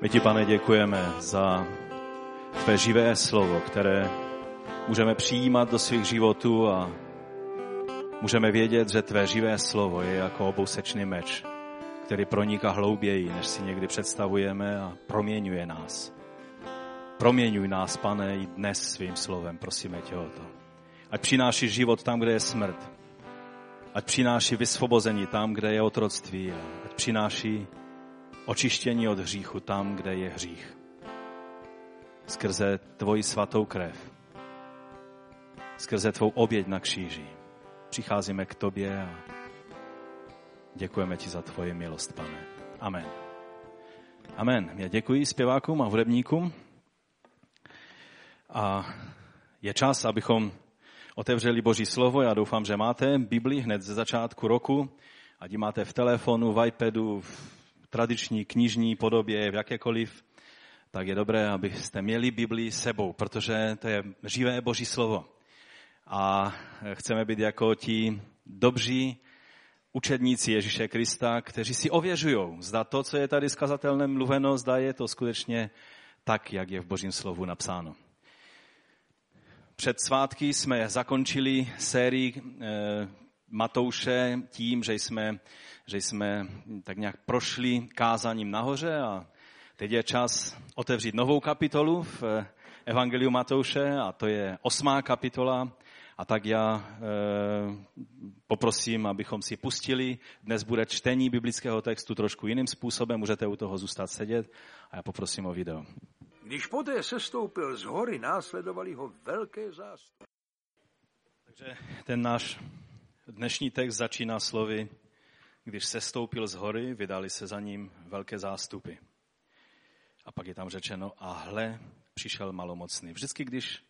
My ti, pane, děkujeme za tvé živé slovo, které můžeme přijímat do svých životů a můžeme vědět, že tvé živé slovo je jako obousečný meč, který proniká hlouběji, než si někdy představujeme a proměňuje nás. Proměňuj nás, pane, i dnes svým slovem, prosíme tě o to. Ať přináší život tam, kde je smrt. Ať přináší vysvobození tam, kde je otroctví. Ať přináší očištění od hříchu tam, kde je hřích. Skrze tvoji svatou krev. Skrze tvou oběť na kříži. Přicházíme k tobě a děkujeme ti za tvoji milost, pane. Amen. Amen. Já děkuji zpěvákům a hudebníkům. A je čas, abychom otevřeli Boží slovo. Já doufám, že máte Bibli hned ze začátku roku. Ať ji máte v telefonu, v iPadu, tradiční knižní podobě, v jakékoliv, tak je dobré, abyste měli Bibli sebou, protože to je živé Boží slovo. A chceme být jako ti dobří učedníci Ježíše Krista, kteří si ověřují, zda to, co je tady skazatelné mluveno, zda je to skutečně tak, jak je v Božím slovu napsáno. Před svátky jsme zakončili sérii eh, Matouše tím, že jsme, že jsme tak nějak prošli kázáním nahoře a teď je čas otevřít novou kapitolu v Evangeliu Matouše a to je osmá kapitola. A tak já e, poprosím, abychom si pustili. Dnes bude čtení biblického textu trošku jiným způsobem, můžete u toho zůstat sedět a já poprosím o video. Když poté sestoupil z hory, následovali ho velké zástupy. Takže ten náš Dnešní text začíná slovy, když se stoupil z hory, vydali se za ním velké zástupy. A pak je tam řečeno, a hle, přišel malomocný. Vždycky, když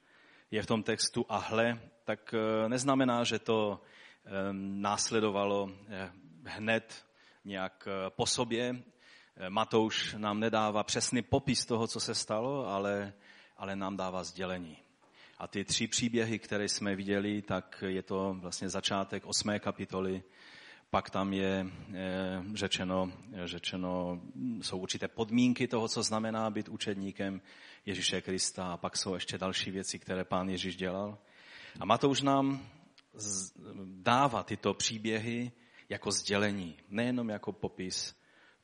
je v tom textu a hle, tak eh, neznamená, že to eh, následovalo eh, hned nějak po sobě. Matouš nám nedává přesný popis toho, co se stalo, ale, ale nám dává sdělení. A ty tři příběhy, které jsme viděli, tak je to vlastně začátek osmé kapitoly. Pak tam je eh, řečeno, řečeno, jsou určité podmínky toho, co znamená být učedníkem Ježíše Krista. A pak jsou ještě další věci, které pán Ježíš dělal. A Matouš nám dává tyto příběhy jako sdělení, nejenom jako popis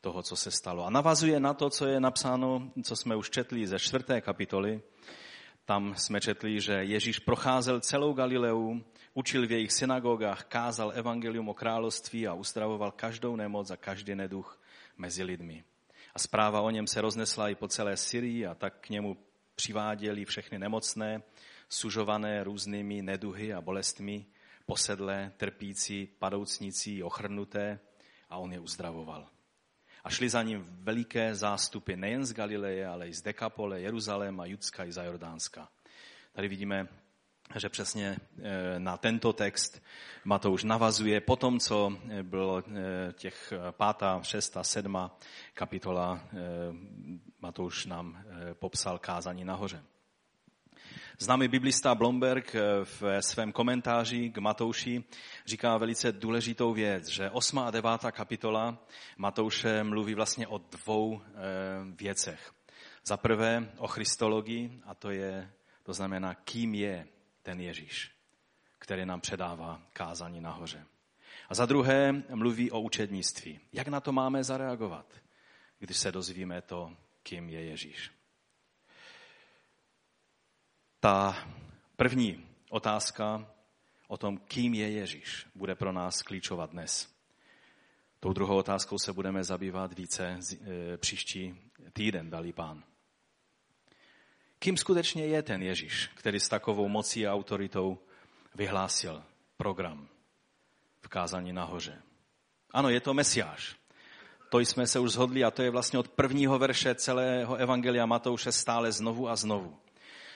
toho, co se stalo. A navazuje na to, co je napsáno, co jsme už četli ze čtvrté kapitoly, tam jsme četli, že Ježíš procházel celou Galileu, učil v jejich synagogách, kázal evangelium o království a uzdravoval každou nemoc a každý neduch mezi lidmi. A zpráva o něm se roznesla i po celé Syrii a tak k němu přiváděli všechny nemocné, sužované různými neduhy a bolestmi, posedlé, trpící, padoucnící, ochrnuté a on je uzdravoval. A šli za ním veliké zástupy nejen z Galileje, ale i z Dekapole, Jeruzaléma, Judska i za Jordánska. Tady vidíme, že přesně eh, na tento text Matouš navazuje po tom, co eh, bylo eh, těch pátá, šestá, sedma kapitola, Matouš nám popsal kázání nahoře. Známý biblista Blomberg v svém komentáři k Matouši říká velice důležitou věc, že 8. a 9. kapitola Matouše mluví vlastně o dvou věcech. Za prvé o Christologii, a to, je, to znamená, kým je ten Ježíš, který nám předává kázání nahoře. A za druhé mluví o učednictví. Jak na to máme zareagovat, když se dozvíme to, kým je Ježíš? Ta první otázka o tom, kým je Ježíš, bude pro nás klíčovat dnes. Tou druhou otázkou se budeme zabývat více e, příští týden, dalí pán. Kým skutečně je ten Ježíš, který s takovou mocí a autoritou vyhlásil program v kázání nahoře? Ano, je to Mesiáš. To jsme se už zhodli a to je vlastně od prvního verše celého Evangelia Matouše stále znovu a znovu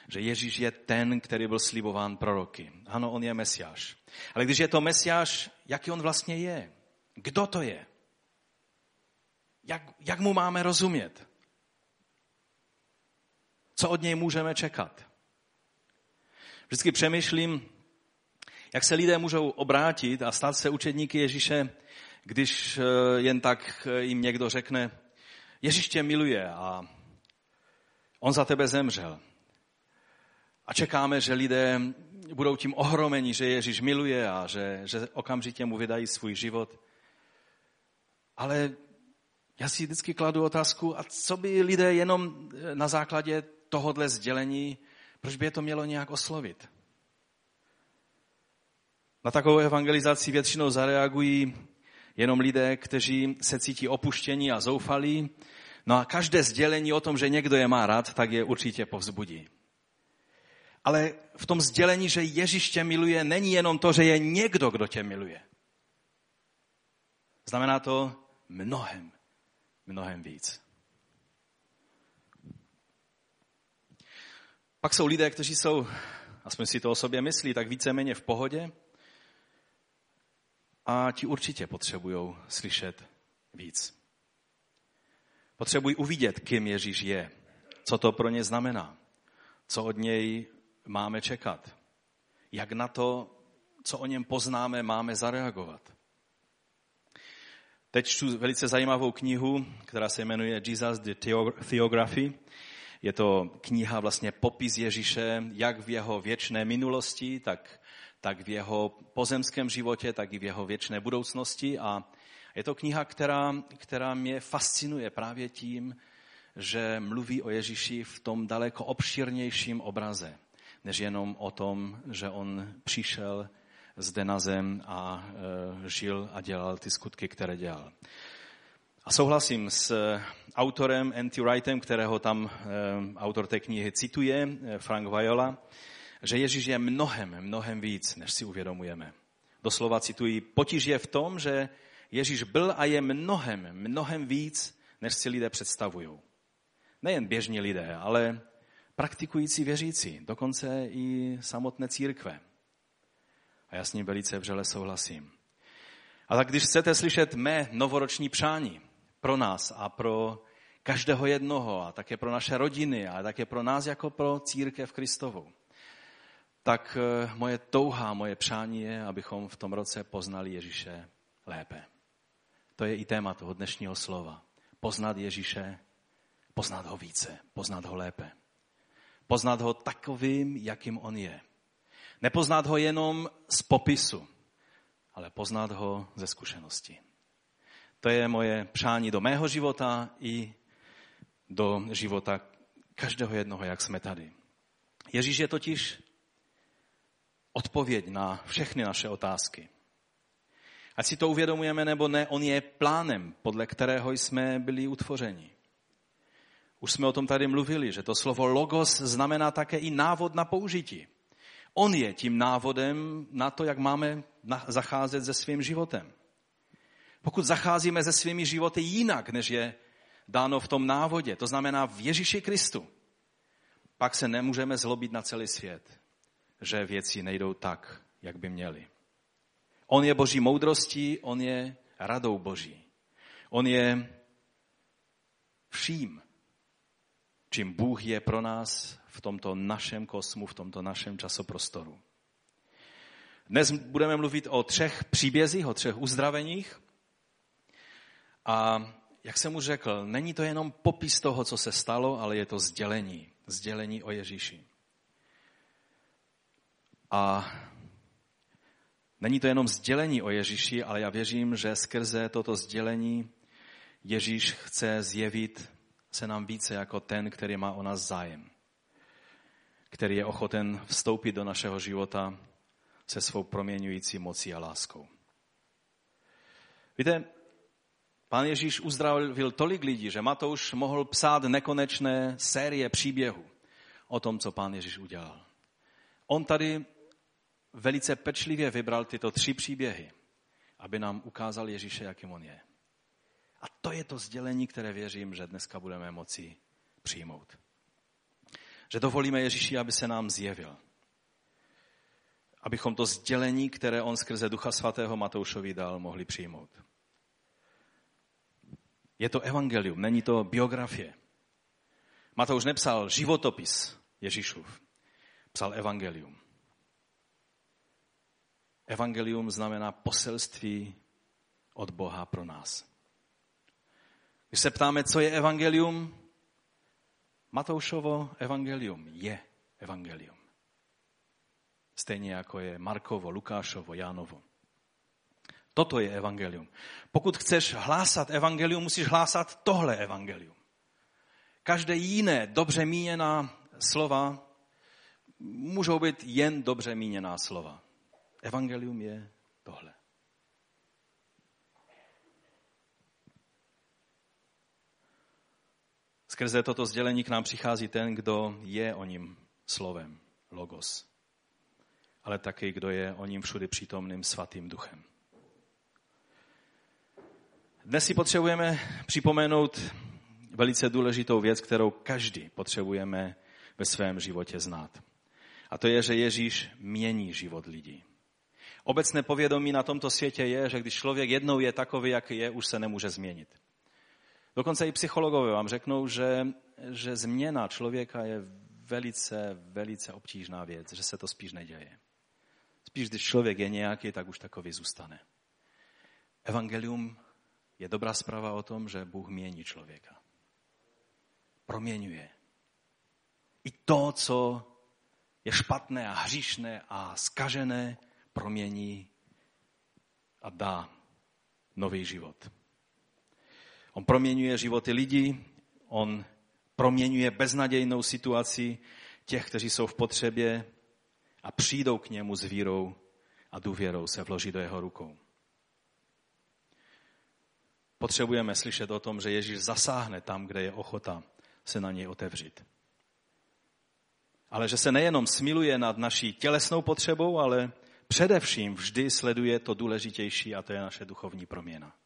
že Ježíš je ten, který byl slibován proroky. Ano, on je mesiáš. Ale když je to mesiáš, jaký on vlastně je? Kdo to je? Jak, jak mu máme rozumět? Co od něj můžeme čekat? Vždycky přemýšlím, jak se lidé můžou obrátit a stát se učedníky Ježíše, když eh, jen tak eh, jim někdo řekne, Ježíš tě miluje a on za tebe zemřel. A čekáme, že lidé budou tím ohromeni, že Ježíš miluje a že, že okamžitě mu vydají svůj život. Ale já si vždycky kladu otázku, a co by lidé jenom na základě tohohle sdělení, proč by je to mělo nějak oslovit? Na takovou evangelizaci většinou zareagují jenom lidé, kteří se cítí opuštění a zoufalí. No a každé sdělení o tom, že někdo je má rád, tak je určitě povzbudí. Ale v tom sdělení, že Ježíš tě miluje, není jenom to, že je někdo, kdo tě miluje. Znamená to mnohem, mnohem víc. Pak jsou lidé, kteří jsou, aspoň si to o sobě myslí, tak víceméně v pohodě a ti určitě potřebují slyšet víc. Potřebují uvidět, kým Ježíš je, co to pro ně znamená, co od něj máme čekat, jak na to, co o něm poznáme, máme zareagovat. Teď čtu velice zajímavou knihu, která se jmenuje Jesus the Theography. Je to kniha vlastně popis Ježíše, jak v jeho věčné minulosti, tak, tak v jeho pozemském životě, tak i v jeho věčné budoucnosti. A je to kniha, která, která mě fascinuje právě tím, že mluví o Ježíši v tom daleko obšírnějším obraze, než jenom o tom, že on přišel zde na zem a e, žil a dělal ty skutky, které dělal. A souhlasím s autorem N.T. Wrightem, kterého tam e, autor té knihy cituje, e, Frank Viola, že Ježíš je mnohem, mnohem víc, než si uvědomujeme. Doslova cituji, potíž je v tom, že Ježíš byl a je mnohem, mnohem víc, než si lidé představují. Nejen běžní lidé, ale praktikující věřící, dokonce i samotné církve. A já s ním velice vřele souhlasím. A tak když chcete slyšet mé novoroční přání pro nás a pro každého jednoho a také pro naše rodiny a také pro nás jako pro církev Kristovu, tak eh, moje touha, moje přání je, abychom v tom roce poznali Ježíše lépe. To je i téma toho dnešního slova. Poznat Ježíše, poznat ho více, poznat ho lépe. Poznat ho takovým, jakým on je. Nepoznat ho jenom z popisu, ale poznat ho ze zkušenosti. To je moje přání do mého života i do života každého jednoho, jak jsme tady. Ježíš je totiž odpověď na všechny naše otázky. Ať si to uvědomujeme nebo ne, on je plánem, podle kterého jsme byli utvořeni. Už jsme o tom tady mluvili, že to slovo logos znamená také i návod na použití. On je tím návodem na to, jak máme zacházet se svým životem. Pokud zacházíme se svými životy jinak, než je dáno v tom návodě, to znamená v Ježíši Kristu, pak se nemůžeme zlobit na celý svět, že věci nejdou tak, jak by měly. On je boží moudrostí, on je radou boží. On je vším, čím Bůh je pro nás v tomto našem kosmu, v tomto našem časoprostoru. Dnes budeme mluvit o třech příbězích, o třech uzdraveních. A jak jsem už řekl, není to jenom popis toho, co se stalo, ale je to sdělení. Sdělení o Ježíši. A není to jenom sdělení o Ježíši, ale já věřím, že skrze toto sdělení Ježíš chce zjevit se nám více jako ten, který má o nás zájem který je ochoten vstoupit do našeho života se svou proměňující mocí a láskou. Víte, pán Ježíš uzdravil tolik lidí, že Matouš mohl psát nekonečné série příběhů o tom, co pán Ježíš udělal. On tady velice pečlivě vybral tyto tři příběhy, aby nám ukázal Ježíše, jakým on je. A to je to sdělení, které věřím, že dneska budeme moci přijmout že dovolíme Ježíši, aby se nám zjevil. Abychom to sdělení, které on skrze Ducha Svatého Matoušovi dal, mohli přijmout. Je to evangelium, není to biografie. Matouš nepsal životopis Ježíšův, psal evangelium. Evangelium znamená poselství od Boha pro nás. Když se ptáme, co je evangelium, Matoušovo evangelium je evangelium. Stejně jako je Markovo, Lukášovo, Jánovo. Toto je evangelium. Pokud chceš hlásat evangelium, musíš hlásat tohle evangelium. Každé jiné dobře míněná slova můžou být jen dobře míněná slova. Evangelium je tohle. Skrze toto sdělení k nám přichází ten, kdo je o ním slovem, logos, ale taky kdo je o ním všudy přítomným svatým duchem. Dnes si potřebujeme připomenout velice důležitou věc, kterou každý potřebujeme ve svém životě znát. A to je, že Ježíš mění život lidí. Obecné povědomí na tomto světě je, že když člověk jednou je takový, jaký je, už se nemůže změnit. Dokonce i psychologové vám řeknou, že, že změna člověka je velice, velice obtížná věc, že se to spíš neděje. Spíš, když člověk je nějaký, tak už takový zůstane. Evangelium je dobrá zpráva o tom, že Bůh mění člověka. Proměňuje. I to, co je špatné a hříšné a skažené, promění a dá nový život. On proměňuje životy lidí, on proměňuje beznadějnou situaci těch, kteří jsou v potřebě a přijdou k němu s vírou a důvěrou se vloží do jeho rukou. Potřebujeme slyšet o tom, že Ježíš zasáhne tam, kde je ochota se na něj otevřít. Ale že se nejenom smiluje nad naší tělesnou potřebou, ale především vždy sleduje to důležitější a to je naše duchovní proměna.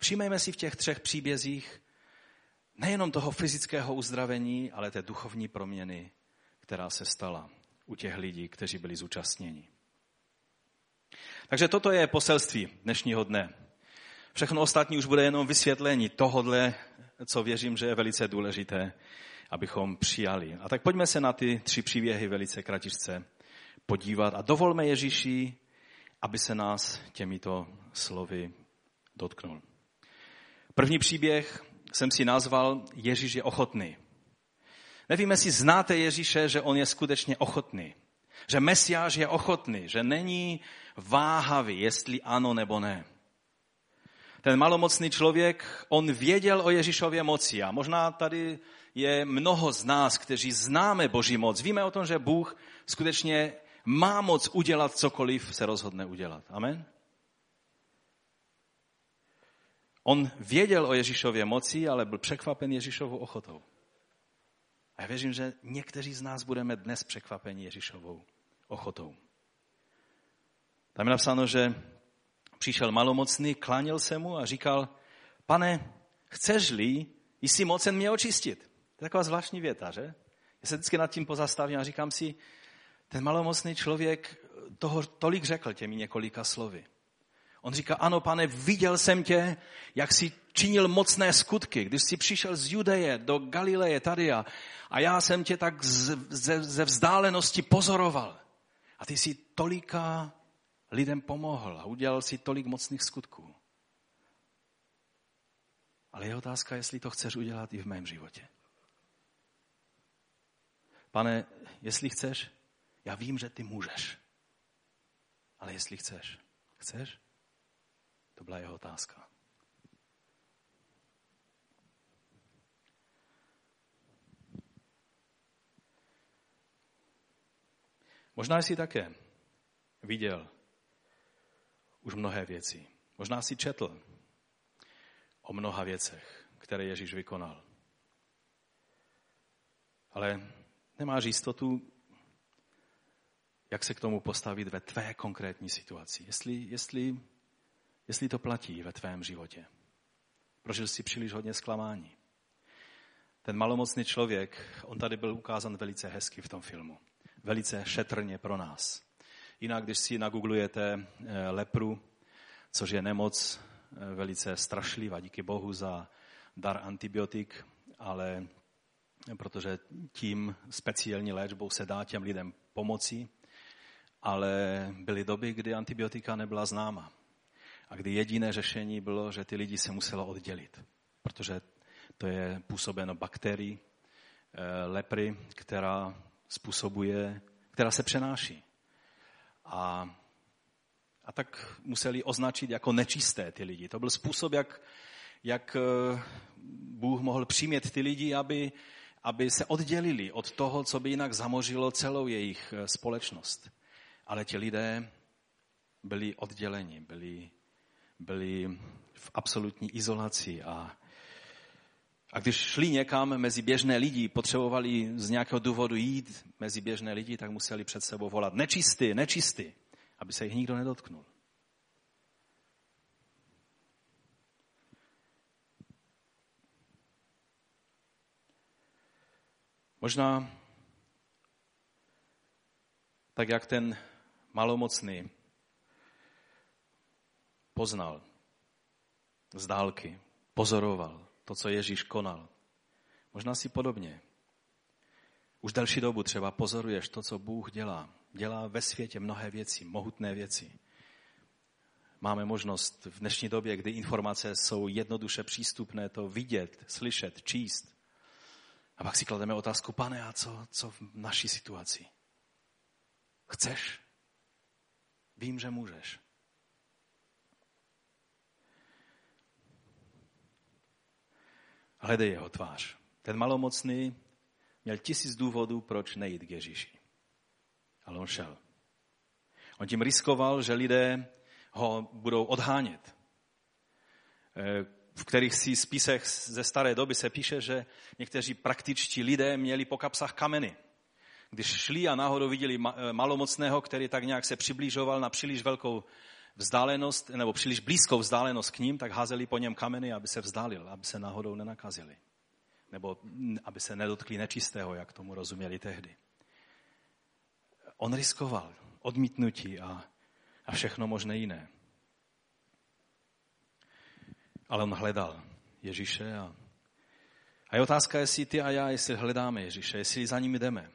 Všímejme si v těch třech příbězích nejenom toho fyzického uzdravení, ale té duchovní proměny, která se stala u těch lidí, kteří byli zúčastněni. Takže toto je poselství dnešního dne. Všechno ostatní už bude jenom vysvětlení tohodle, co věřím, že je velice důležité, abychom přijali. A tak pojďme se na ty tři příběhy velice kratičce podívat a dovolme Ježíši, aby se nás těmito slovy dotknul. První příběh jsem si nazval Ježíš je ochotný. Nevím, jestli znáte Ježíše, že on je skutečně ochotný. Že Mesiáš je ochotný, že není váhavý, jestli ano nebo ne. Ten malomocný člověk, on věděl o Ježíšově moci a možná tady je mnoho z nás, kteří známe Boží moc. Víme o tom, že Bůh skutečně má moc udělat cokoliv se rozhodne udělat. Amen? On věděl o Ježíšově moci, ale byl překvapen Ježíšovou ochotou. A já věřím, že někteří z nás budeme dnes překvapeni Ježíšovou ochotou. Tam je napsáno, že přišel malomocný, kláněl se mu a říkal, pane, chceš-li, jsi mocen mě očistit. To je taková zvláštní věta, že? Já se vždycky nad tím pozastavím a říkám si, ten malomocný člověk toho tolik řekl těmi několika slovy. On říká, ano pane, viděl jsem tě, jak jsi činil mocné skutky, když jsi přišel z Judeje do Galileje tady a, já jsem tě tak z, ze, ze vzdálenosti pozoroval. A ty jsi tolika lidem pomohl a udělal si tolik mocných skutků. Ale je otázka, jestli to chceš udělat i v mém životě. Pane, jestli chceš, já vím, že ty můžeš. Ale jestli chceš, chceš? To byla jeho otázka. Možná jsi také viděl už mnohé věci. Možná si četl o mnoha věcech, které Ježíš vykonal. Ale nemáš jistotu, jak se k tomu postavit ve tvé konkrétní situaci. Jestli, jestli jestli to platí ve tvém životě. Prožil jsi příliš hodně zklamání. Ten malomocný člověk, on tady byl ukázán velice hezky v tom filmu. Velice šetrně pro nás. Jinak, když si nagooglujete eh, lepru, což je nemoc eh, velice strašlivá, díky Bohu za dar antibiotik, ale protože tím speciální léčbou se dá těm lidem pomoci, ale byly doby, kdy antibiotika nebyla známa a kdy jediné řešení bylo, že ty lidi se muselo oddělit. protože to je působeno bakterií eh, lepry, která způsobuje, která se přenáší. A, a tak museli označit jako nečisté ty lidi. To byl způsob, jak, jak eh, Bůh mohl přimět ty lidi, aby, aby se oddělili od toho, co by jinak zamořilo celou jejich eh, společnost. Ale ti lidé byli odděleni, byli, byli v absolutní izolaci a, a když šli někam mezi běžné lidi, potřebovali z nějakého důvodu jít mezi běžné lidi, tak museli před sebou volat nečistý, nečistý, aby se jich nikdo nedotknul. Možná tak, jak ten malomocný poznal z dálky, pozoroval to, co Ježíš konal. Možná si podobně. Už další dobu třeba pozoruješ to, co Bůh dělá. Dělá ve světě mnohé věci, mohutné věci. Máme možnost v dnešní době, kdy informace jsou jednoduše přístupné, to vidět, slyšet, číst. A pak si klademe otázku, pane, a co, co v naší situaci? Chceš? Vím, že můžeš. Hledej jeho tvář. Ten malomocný měl tisíc důvodů, proč nejít k Ježíši. Ale on šel. On tím riskoval, že lidé ho budou odhánět. Eh, v kterých si spisech ze staré doby se píše, že někteří praktičtí lidé měli po kapsách kameny. Když šli a náhodou viděli eh, malomocného, který tak nějak se přiblížoval na příliš velkou vzdálenost, nebo příliš blízkou vzdálenost k ním, tak házeli po něm kameny, aby se vzdálil, aby se náhodou nenakazili. Nebo aby se nedotkli nečistého, jak tomu rozuměli tehdy. On riskoval odmítnutí a, a všechno možné jiné. Ale on hledal Ježíše a, a je otázka, jestli ty a já, jestli hledáme Ježíše, jestli za ním jdeme.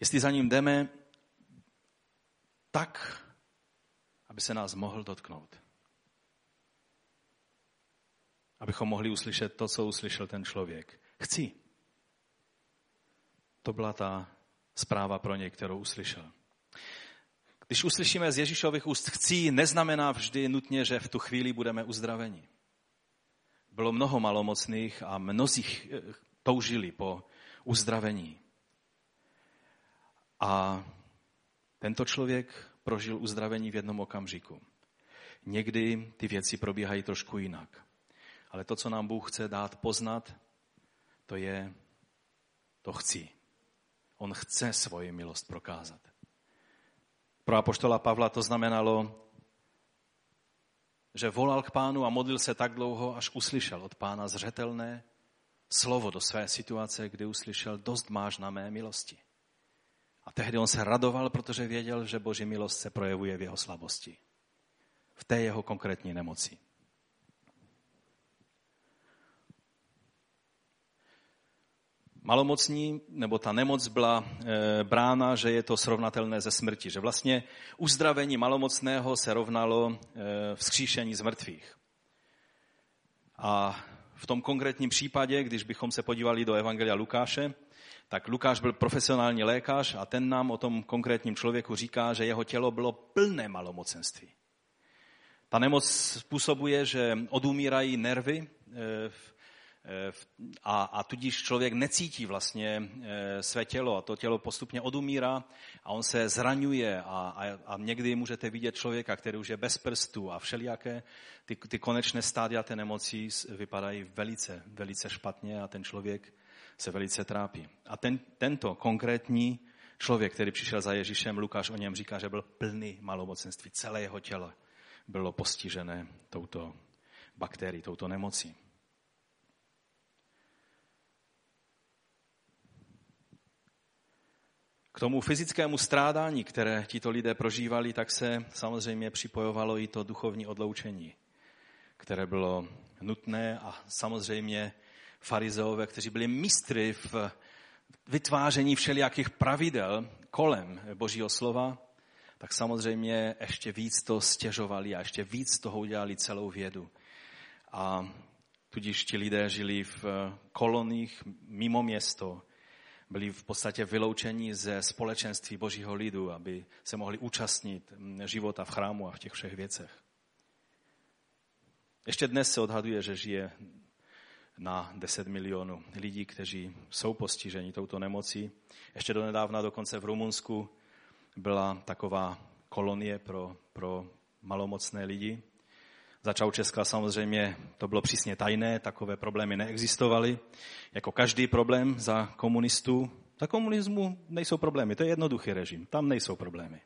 Jestli za ním jdeme tak, aby se nás mohl dotknout. Abychom mohli uslyšet to, co uslyšel ten člověk. Chci. To byla ta zpráva pro něj, kterou uslyšel. Když uslyšíme z Ježíšových úst chci, neznamená vždy nutně, že v tu chvíli budeme uzdraveni. Bylo mnoho malomocných a mnozích eh, toužili po uzdravení. A tento člověk prožil uzdravení v jednom okamžiku. Někdy ty věci probíhají trošku jinak. Ale to, co nám Bůh chce dát poznat, to je, to chci. On chce svoji milost prokázat. Pro apoštola Pavla to znamenalo, že volal k pánu a modlil se tak dlouho, až uslyšel od pána zřetelné slovo do své situace, kdy uslyšel, dost máš na mé milosti. A tehdy on se radoval, protože věděl, že Boží milost se projevuje v jeho slabosti. V té jeho konkrétní nemoci. Malomocní, nebo ta nemoc byla e, brána, že je to srovnatelné ze smrti. Že vlastně uzdravení malomocného se rovnalo e, vzkříšení z mrtvých. A v tom konkrétním případě, když bychom se podívali do Evangelia Lukáše, tak Lukáš byl profesionální lékař a ten nám o tom konkrétním člověku říká, že jeho tělo bylo plné malomocenství. Ta nemoc způsobuje, že odumírají nervy eh, eh, a, a tudíž člověk necítí vlastně eh, své tělo a to tělo postupně odumírá a on se zraňuje a, a, a někdy můžete vidět člověka, který už je bez prstů a všelijaké ty, ty konečné stádia té nemoci vypadají velice, velice špatně a ten člověk se velice trápí. A ten, tento konkrétní člověk, který přišel za Ježíšem, Lukáš o něm říká, že byl plný malomocenství. Celé jeho tělo bylo postižené touto bakterií, touto nemocí. K tomu fyzickému strádání, které tito lidé prožívali, tak se samozřejmě připojovalo i to duchovní odloučení, které bylo nutné a samozřejmě farizeové, kteří byli mistry v vytváření všelijakých pravidel kolem Božího slova, tak samozřejmě ještě víc to stěžovali a ještě víc toho udělali celou vědu. A tudíž ti lidé žili v koloních mimo město, byli v podstatě vyloučeni ze společenství božího lidu, aby se mohli účastnit života v chrámu a v těch všech věcech. Ještě dnes se odhaduje, že žije na 10 milionů lidí, kteří jsou postiženi touto nemocí. Ještě donedávna dokonce v Rumunsku byla taková kolonie pro, pro malomocné lidi. Za Čaučeska samozřejmě to bylo přísně tajné, takové problémy neexistovaly. Jako každý problém za komunistů, za komunismu nejsou problémy, to je jednoduchý režim, tam nejsou problémy.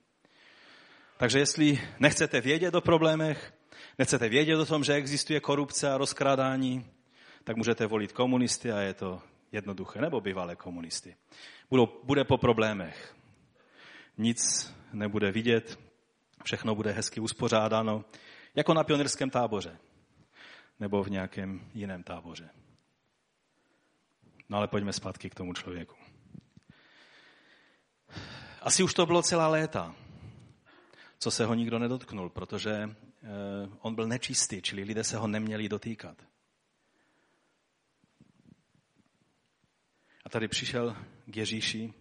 Takže jestli nechcete vědět o problémech, nechcete vědět o tom, že existuje korupce a rozkrádání, tak můžete volit komunisty a je to jednoduché, nebo bývalé komunisty. Budou, bude po problémech. Nic nebude vidět, všechno bude hezky uspořádáno, jako na pionýrském táboře nebo v nějakém jiném táboře. No ale pojďme zpátky k tomu člověku. Asi už to bylo celá léta, co se ho nikdo nedotknul, protože eh, on byl nečistý, čili lidé se ho neměli dotýkat. A tady přišel k Ježíši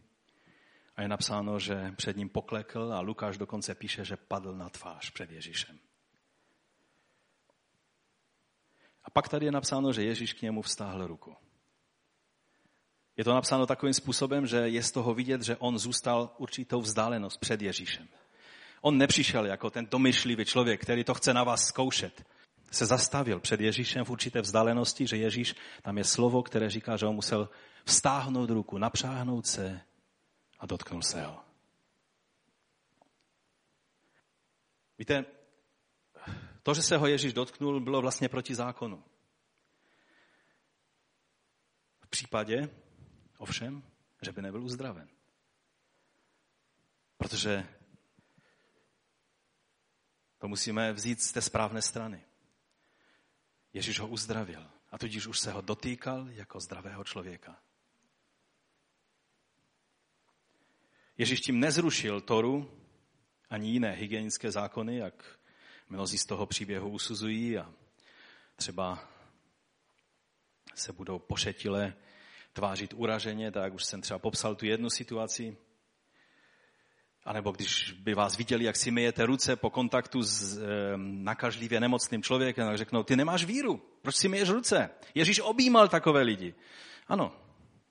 a je napsáno, že před ním poklekl a Lukáš dokonce píše, že padl na tvář před Ježíšem. A pak tady je napsáno, že Ježíš k němu vztáhl ruku. Je to napsáno takovým způsobem, že je z toho vidět, že on zůstal určitou vzdálenost před Ježíšem. On nepřišel jako ten domyšlivý člověk, který to chce na vás zkoušet. Se zastavil před Ježíšem v určité vzdálenosti, že Ježíš, tam je slovo, které říká, že on musel vztáhnout ruku, napřáhnout se a dotknul se ho. Víte, to, že se ho Ježíš dotknul, bylo vlastně proti zákonu. V případě, ovšem, že by nebyl uzdraven. Protože to musíme vzít z té správné strany. Ježíš ho uzdravil a tudíž už se ho dotýkal jako zdravého člověka. Ježíš tím nezrušil Toru ani jiné hygienické zákony, jak mnozí z toho příběhu usuzují a třeba se budou pošetile tvářit uraženě, tak už jsem třeba popsal tu jednu situaci. A nebo když by vás viděli, jak si myjete ruce po kontaktu s e, nakažlivě nemocným člověkem, tak řeknou, ty nemáš víru, proč si myješ ruce? Ježíš objímal takové lidi. Ano,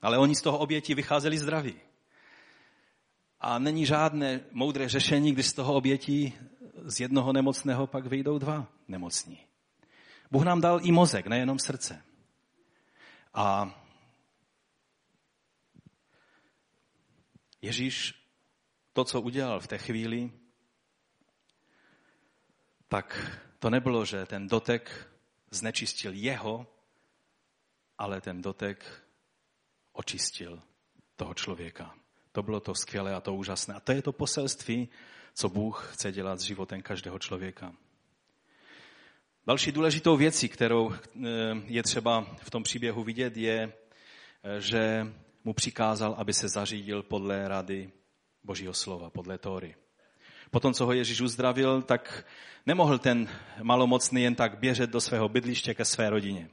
ale oni z toho oběti vycházeli zdraví. A není žádné moudré řešení, když z toho obětí z jednoho nemocného pak vyjdou dva nemocní. Bůh nám dal i mozek, nejenom srdce. A Ježíš to, co udělal v té chvíli, tak to nebylo, že ten dotek znečistil jeho, ale ten dotek očistil toho člověka. To bylo to skvělé a to úžasné. A to je to poselství, co Bůh chce dělat s životem každého člověka. Další důležitou věcí, kterou eh, je třeba v tom příběhu vidět, je, eh, že mu přikázal, aby se zařídil podle rady Božího slova, podle Tóry. Potom, co ho Ježíš uzdravil, tak nemohl ten malomocný jen tak běžet do svého bydliště ke své rodině.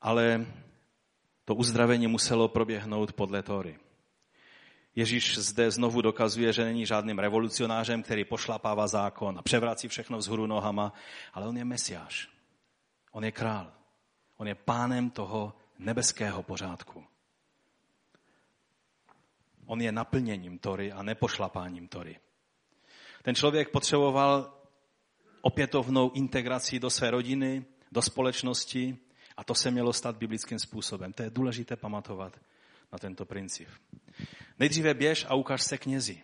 Ale to uzdravení muselo proběhnout podle Tóry. Ježíš zde znovu dokazuje, že není žádným revolucionářem, který pošlapává zákon a převrací všechno vzhůru nohama, ale on je mesiáš. On je král. On je pánem toho nebeského pořádku. On je naplněním Tory a nepošlapáním Tory. Ten člověk potřeboval opětovnou integraci do své rodiny, do společnosti a to se mělo stát biblickým způsobem. To je důležité pamatovat na tento princip. Nejdříve běž a ukáž se knězi.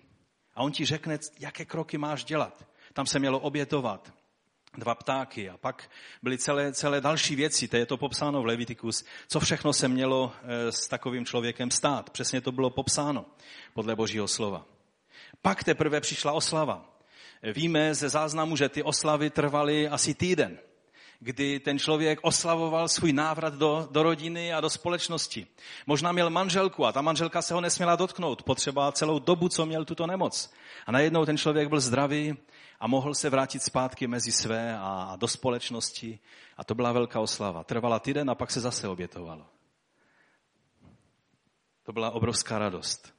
A on ti řekne, jaké kroky máš dělat. Tam se mělo obětovat dva ptáky a pak byly celé, celé další věci, to je to popsáno v Levitikus, co všechno se mělo eh, s takovým člověkem stát. Přesně to bylo popsáno podle božího slova. Pak teprve přišla oslava. Víme ze záznamu, že ty oslavy trvaly asi týden. Kdy ten člověk oslavoval svůj návrat do, do rodiny a do společnosti. Možná měl manželku a ta manželka se ho nesměla dotknout, potřeba celou dobu, co měl tuto nemoc. A najednou ten člověk byl zdravý a mohl se vrátit zpátky mezi své a do společnosti. A to byla velká oslava. Trvala týden a pak se zase obětovalo. To byla obrovská radost.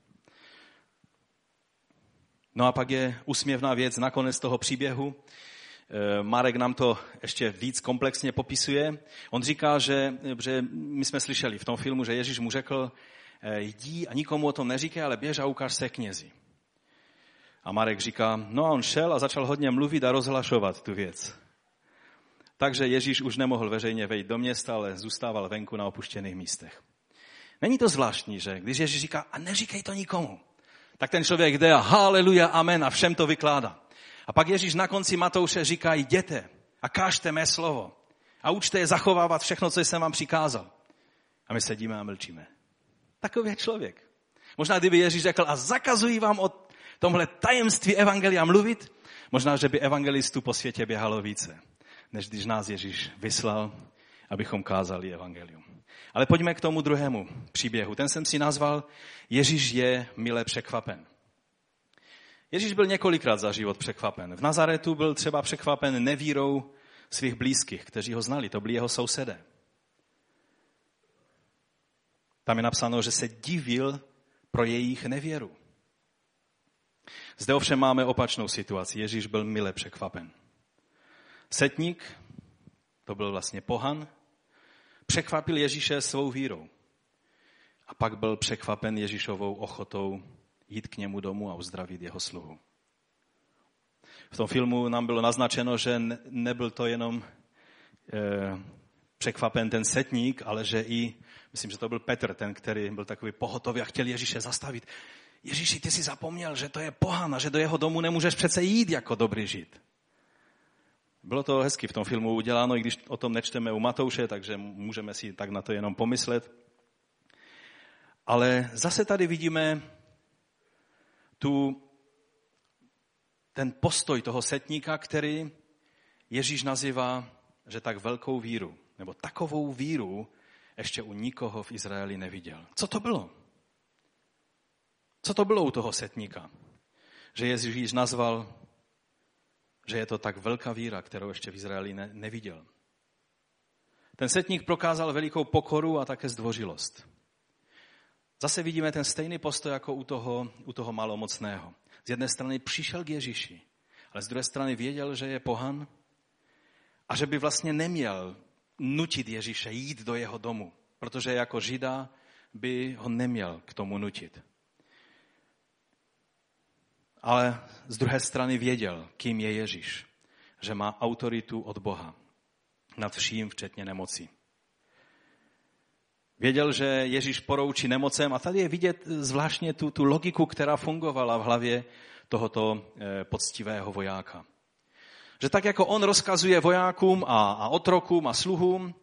No a pak je úsměvná věc nakonec toho příběhu. Eh, Marek nám to ještě víc komplexně popisuje. On říká, že, že my jsme slyšeli v tom filmu, že Ježíš mu řekl, eh, jdi a nikomu o tom neříkej, ale běž a ukáž se knězi. A Marek říká, no a on šel a začal hodně mluvit a rozhlašovat tu věc. Takže Ježíš už nemohl veřejně vejít do města, ale zůstával venku na opuštěných místech. Není to zvláštní, že když Ježíš říká, a neříkej to nikomu, tak ten člověk jde a haleluja, amen a všem to vykládá. A pak Ježíš na konci Matouše říká, jděte a kážte mé slovo a učte je zachovávat všechno, co jsem vám přikázal. A my sedíme a mlčíme. Takový je člověk. Možná kdyby Ježíš řekl, a zakazují vám o tomhle tajemství evangelia mluvit, možná, že by evangelistů po světě běhalo více, než když nás Ježíš vyslal, abychom kázali evangelium. Ale pojďme k tomu druhému příběhu. Ten jsem si nazval Ježíš je milé překvapen. Ježíš byl několikrát za život překvapen. V Nazaretu byl třeba překvapen nevírou svých blízkých, kteří ho znali. To byli jeho sousedé. Tam je napsáno, že se divil pro jejich nevěru. Zde ovšem máme opačnou situaci. Ježíš byl mile překvapen. Setník, to byl vlastně pohan, překvapil Ježíše svou vírou. A pak byl překvapen Ježíšovou ochotou jít k němu domů a uzdravit jeho sluhu. V tom filmu nám bylo naznačeno, že nebyl to jenom eh, překvapen ten setník, ale že i, myslím, že to byl Petr, ten, který byl takový pohotový a chtěl Ježíše zastavit. Ježíši, ty jsi zapomněl, že to je pohán a že do jeho domu nemůžeš přece jít jako dobrý žid. Bylo to hezky v tom filmu uděláno, i když o tom nečteme u Matouše, takže můžeme si tak na to jenom pomyslet. Ale zase tady vidíme tu, ten postoj toho setníka, který Ježíš nazývá, že tak velkou víru, nebo takovou víru ještě u nikoho v Izraeli neviděl. Co to bylo? Co to bylo u toho setníka? Že Ježíš nazval, že je to tak velká víra, kterou ještě v Izraeli ne, neviděl. Ten setník prokázal velikou pokoru a také zdvořilost. Zase vidíme ten stejný postoj jako u toho, u toho malomocného. Z jedné strany přišel k Ježíši, ale z druhé strany věděl, že je pohan a že by vlastně neměl nutit Ježíše jít do jeho domu, protože jako žida by ho neměl k tomu nutit. Ale z druhé strany věděl, kým je Ježíš, že má autoritu od Boha nad vším, včetně nemocí. Věděl, že Ježíš poroučí nemocem a tady je vidět zvláštně tu, tu logiku, která fungovala v hlavě tohoto eh, poctivého vojáka. Že tak jako on rozkazuje vojákům a, a otrokům a sluhům,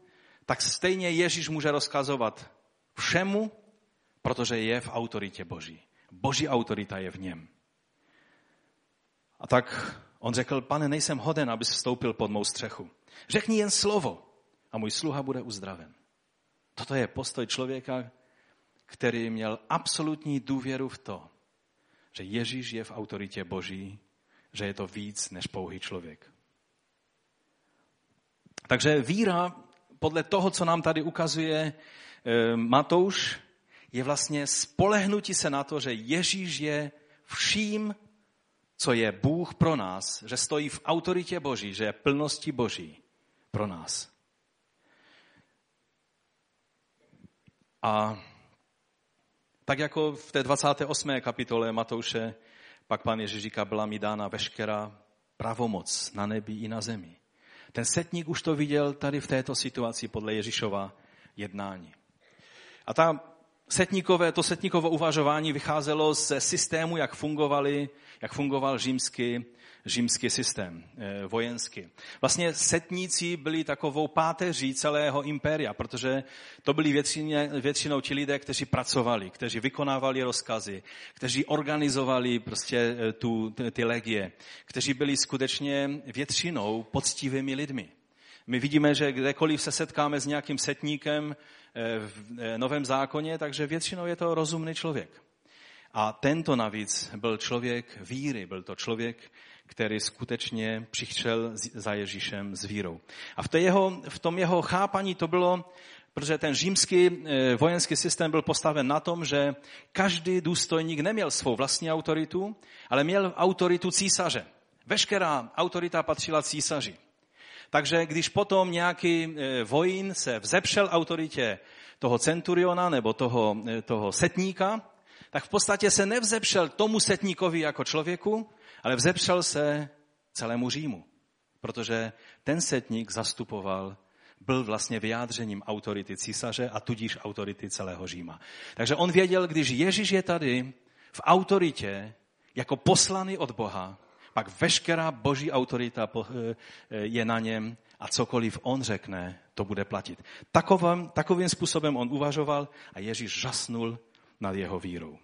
tak stejně Ježíš může rozkazovat všemu, protože je v autoritě Boží. Boží autorita je v něm. A tak on řekl, pane, nejsem hoden, abys vstoupil pod mou střechu. Řekni jen slovo a můj sluha bude uzdraven. Toto je postoj člověka, který měl absolutní důvěru v to, že Ježíš je v autoritě Boží, že je to víc než pouhý člověk. Takže víra, podle toho, co nám tady ukazuje eh, Matouš, je vlastně spolehnutí se na to, že Ježíš je vším, co je Bůh pro nás, že stojí v autoritě Boží, že je plnosti Boží pro nás. A tak jako v té 28. kapitole Matouše, pak pan Ježíš říká, byla mi dána veškerá pravomoc na nebi i na zemi. Ten setník už to viděl tady v této situaci podle Ježíšova jednání. A ta setníkové, to setníkovo uvažování vycházelo ze systému, jak fungovali, jak fungoval římský, římský systém eh, vojenský. Vlastně setníci byli takovou páteří celého impéria, protože to byli většině, většinou ti lidé, kteří pracovali, kteří vykonávali rozkazy, kteří organizovali prostě eh, tu, ty legie, kteří byli skutečně většinou poctivými lidmi. My vidíme, že kdekoliv se setkáme s nějakým setníkem eh, v Novém zákoně, takže většinou je to rozumný člověk. A tento navíc byl člověk víry, byl to člověk, který skutečně přišel za Ježíšem s vírou. A v, jeho, v tom jeho chápaní to bylo, protože ten římský eh, vojenský systém byl postaven na tom, že každý důstojník neměl svou vlastní autoritu, ale měl autoritu císaře. Veškerá autorita patřila císaři. Takže když potom nějaký e, vojín se vzepřel autoritě toho centuriona nebo toho, e, toho setníka, tak v podstatě se nevzepřel tomu setníkovi jako člověku, ale vzepřel se celému Římu. Protože ten setník zastupoval, byl vlastně vyjádřením autority císaře a tudíž autority celého Říma. Takže on věděl, když Ježíš je tady v autoritě, jako poslaný od Boha, pak veškerá boží autorita eh, je na něm a cokoliv on řekne, to bude platit. Takovým, takovým způsobem on uvažoval a Ježíš žasnul nad jeho vírou.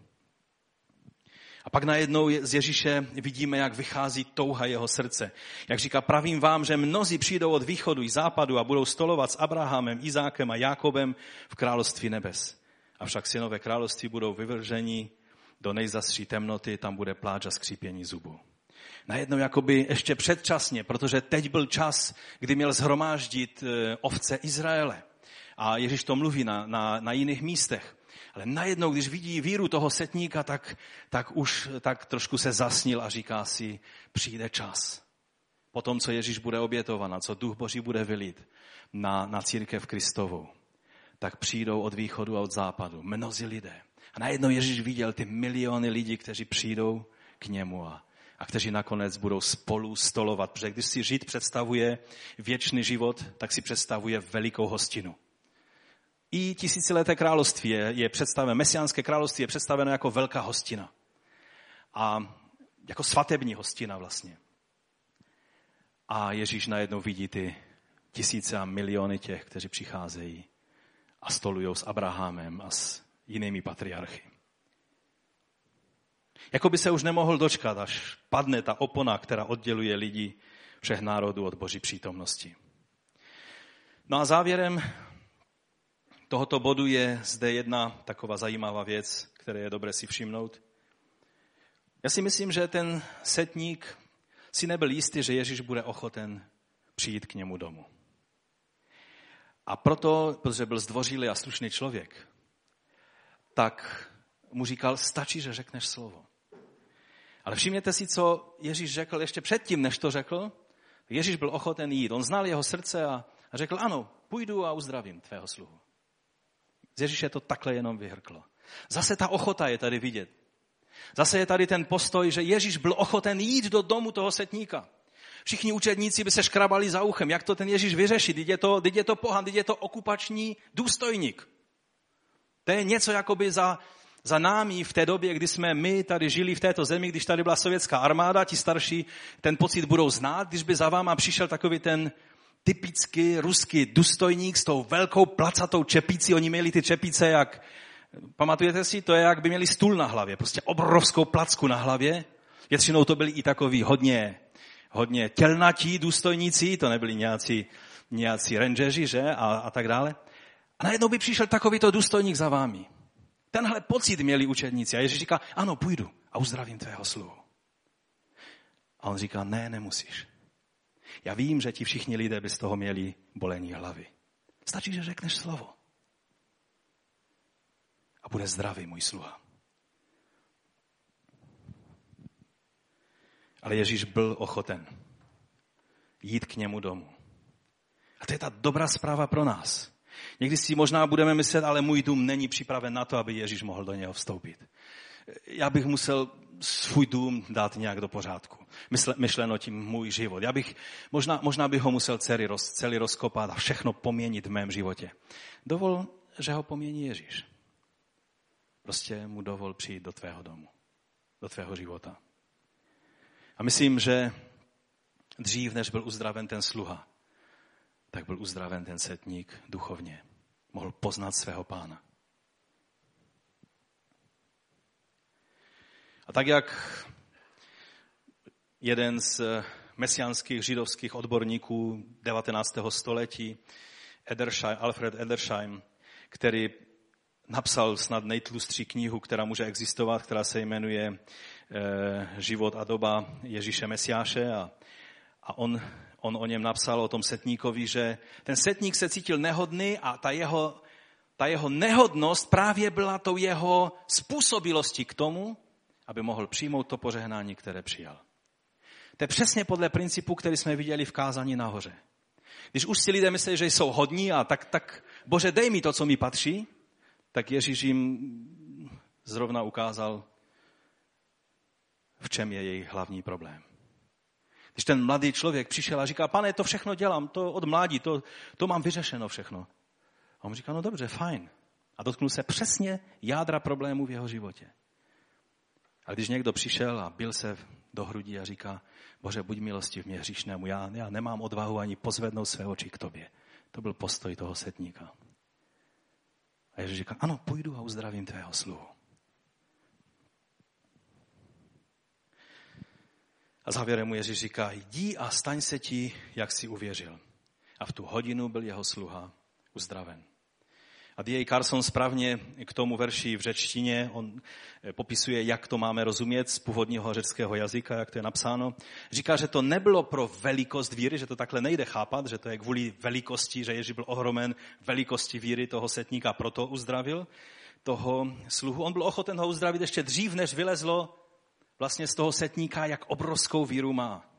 A pak najednou z Ježíše vidíme, jak vychází touha jeho srdce. Jak říká, pravím vám, že mnozí přijdou od východu i západu a budou stolovat s Abrahamem, Izákem a Jákobem v království nebes. Avšak synové království budou vyvrženi do nejzastří temnoty, tam bude pláč a skřípění zubů najednou jakoby ještě předčasně, protože teď byl čas, kdy měl zhromáždit eh, ovce Izraele. A Ježíš to mluví na, na, na jiných místech. Ale najednou, když vidí víru toho setníka, tak, tak už tak trošku se zasnil a říká si, přijde čas. Po tom, co Ježíš bude obětovan, co Duch Boží bude vylít na, na církev Kristovou, tak přijdou od východu a od západu mnozí lidé. A najednou Ježíš viděl ty miliony lidí, kteří přijdou k němu a a kteří nakonec budou spolu stolovat. Protože když si žít představuje věčný život, tak si představuje velikou hostinu. I tisícileté království je, je představeno, mesiánské království je představeno jako velká hostina. A jako svatební hostina vlastně. A Ježíš najednou vidí ty tisíce a miliony těch, kteří přicházejí a stolují s Abrahamem a s jinými patriarchy. Jako by se už nemohl dočkat, až padne ta opona, která odděluje lidi všech národů od boží přítomnosti. No a závěrem tohoto bodu je zde jedna taková zajímavá věc, které je dobré si všimnout. Já si myslím, že ten setník si nebyl jistý, že Ježíš bude ochoten přijít k němu domů. A proto, protože byl zdvořilý a slušný člověk, tak mu říkal, stačí, že řekneš slovo. Ale všimněte si, co Ježíš řekl ještě předtím, než to řekl. Ježíš byl ochoten jít. On znal jeho srdce a, řekl, ano, půjdu a uzdravím tvého sluhu. Z Ježíše to takhle jenom vyhrklo. Zase ta ochota je tady vidět. Zase je tady ten postoj, že Ježíš byl ochoten jít do domu toho setníka. Všichni učedníci by se škrabali za uchem. Jak to ten Ježíš vyřešit? Teď je to, teď je to pohan, teď je to okupační důstojník. To je něco jakoby za, za námi v té době, kdy jsme my tady žili v této zemi, když tady byla sovětská armáda, ti starší ten pocit budou znát, když by za váma přišel takový ten typický ruský důstojník s tou velkou placatou čepicí. Oni měli ty čepice jak, pamatujete si, to je jak by měli stůl na hlavě, prostě obrovskou placku na hlavě. Většinou to byli i takový hodně, hodně tělnatí důstojníci, to nebyli nějací, nějací rangeři, že, a, a tak dále. A najednou by přišel takovýto důstojník za vámi. Tenhle pocit měli učedníci. A Ježíš říká, ano, půjdu a uzdravím tvého sluhu. A on říká, ne, nemusíš. Já vím, že ti všichni lidé by z toho měli bolení hlavy. Stačí, že řekneš slovo. A bude zdravý můj sluha. Ale Ježíš byl ochoten jít k němu domů. A to je ta dobrá zpráva pro nás. Někdy si možná budeme myslet, ale můj dům není připraven na to, aby Ježíš mohl do něho vstoupit. Já bych musel svůj dům dát nějak do pořádku. Mysle, myšleno tím můj život. Já bych, možná, možná bych ho musel celý, roz, celý rozkopat a všechno poměnit v mém životě. Dovol, že ho pomění Ježíš. Prostě mu dovol přijít do tvého domu, do tvého života. A myslím, že dřív, než byl uzdraven ten sluha, tak byl uzdraven ten setník duchovně. Mohl poznat svého pána. A tak jak jeden z mesiánských židovských odborníků 19. století, Edersheim, Alfred Edersheim, který napsal snad nejtlustší knihu, která může existovat, která se jmenuje e, Život a doba Ježíše Mesiáše a, a on, on o něm napsal, o tom setníkovi, že ten setník se cítil nehodný a ta jeho, ta jeho nehodnost právě byla tou jeho způsobilostí k tomu, aby mohl přijmout to požehnání, které přijal. To je přesně podle principu, který jsme viděli v kázání nahoře. Když už si lidé myslí, že jsou hodní a tak, tak bože, dej mi to, co mi patří, tak Ježíš jim zrovna ukázal, v čem je jejich hlavní problém. Když ten mladý člověk přišel a říká, pane, to všechno dělám, to od mládí, to, to mám vyřešeno všechno. A on říká, no dobře, fajn. A dotknul se přesně jádra problému v jeho životě. A když někdo přišel a byl se do hrudí a říká, Bože, buď milosti v mě hříšnému, já, já nemám odvahu ani pozvednout své oči k tobě. To byl postoj toho setníka. A Ježíš říká, ano, půjdu a uzdravím tvého sluhu. A závěrem mu Ježíš říká, jdi a staň se ti, jak si uvěřil. A v tu hodinu byl jeho sluha uzdraven. A D.A. Carson správně k tomu verši v řečtině, on eh, popisuje, jak to máme rozumět z původního řeckého jazyka, jak to je napsáno. Říká, že to nebylo pro velikost víry, že to takhle nejde chápat, že to je kvůli velikosti, že Ježíš byl ohromen velikosti víry toho setníka, proto uzdravil toho sluhu. On byl ochoten ho uzdravit ještě dřív, než vylezlo vlastně z toho setníka, jak obrovskou víru má.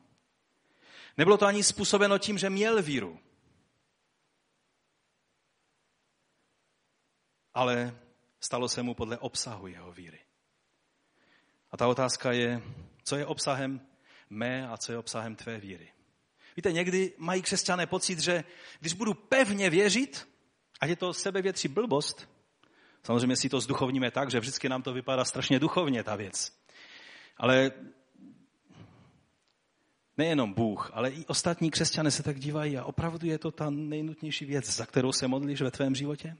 Nebylo to ani způsobeno tím, že měl víru. Ale stalo se mu podle obsahu jeho víry. A ta otázka je, co je obsahem mé a co je obsahem tvé víry. Víte, někdy mají křesťané pocit, že když budu pevně věřit, ať je to sebevětří blbost, samozřejmě si to zduchovníme tak, že vždycky nám to vypadá strašně duchovně, ta věc. Ale nejenom Bůh, ale i ostatní křesťané se tak dívají a opravdu je to ta nejnutnější věc, za kterou se modlíš ve tvém životě?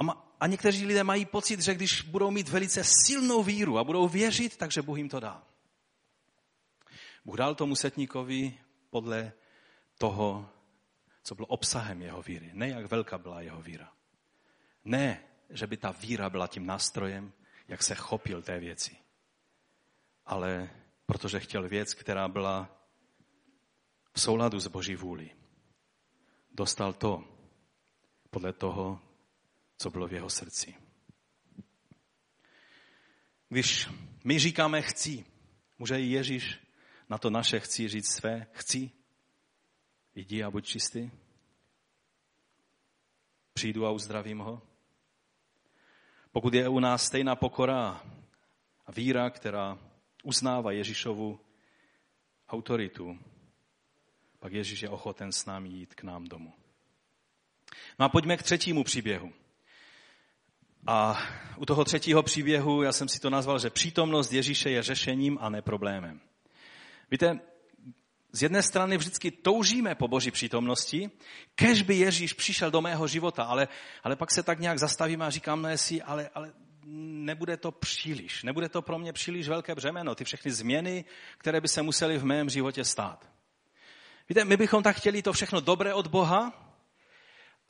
A, ma, a někteří lidé mají pocit, že když budou mít velice silnou víru a budou věřit, takže Bůh jim to dá. Bůh dal tomu setníkovi podle toho, co bylo obsahem jeho víry. Ne, jak velká byla jeho víra. Ne, že by ta víra byla tím nástrojem, jak se chopil té věci. Ale protože chtěl věc, která byla v souladu s Boží vůli. Dostal to podle toho, co bylo v jeho srdci. Když my říkáme chci, může i Ježíš na to naše chci říct své chci? Jdi a buď čistý. Přijdu a uzdravím ho. Pokud je u nás stejná pokora a víra, která uznává Ježíšovu autoritu, pak Ježíš je ochoten s námi jít k nám domů. No a pojďme k třetímu příběhu. A u toho třetího příběhu, já jsem si to nazval, že přítomnost Ježíše je řešením a ne problémem. Víte, z jedné strany vždycky toužíme po boží přítomnosti, kež by Ježíš přišel do mého života, ale, ale pak se tak nějak zastavíme a říkáme si, ale, ale nebude to příliš, nebude to pro mě příliš velké břemeno, ty všechny změny, které by se musely v mém životě stát. Víte, my bychom tak chtěli to všechno dobré od Boha,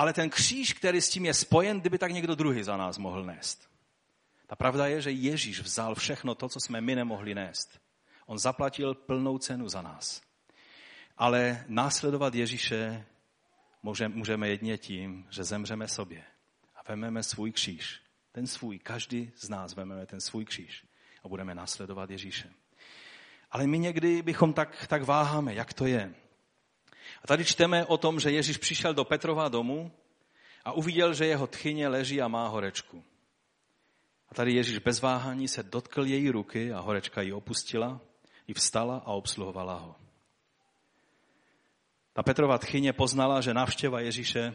ale ten kříž, který s tím je spojen, kdyby tak někdo druhý za nás mohl nést. Ta pravda je, že Ježíš vzal všechno to, co jsme my nemohli nést. On zaplatil plnou cenu za nás. Ale následovat Ježíše můžeme jedně tím, že zemřeme sobě a vememe svůj kříž. Ten svůj, každý z nás vememe ten svůj kříž a budeme následovat Ježíše. Ale my někdy bychom tak, tak váháme, jak to je. A tady čteme o tom, že Ježíš přišel do Petrova domu a uviděl, že jeho tchyně leží a má horečku. A tady Ježíš bez váhání se dotkl její ruky a horečka ji opustila, i vstala a obsluhovala ho. Ta Petrova tchyně poznala, že návštěva Ježíše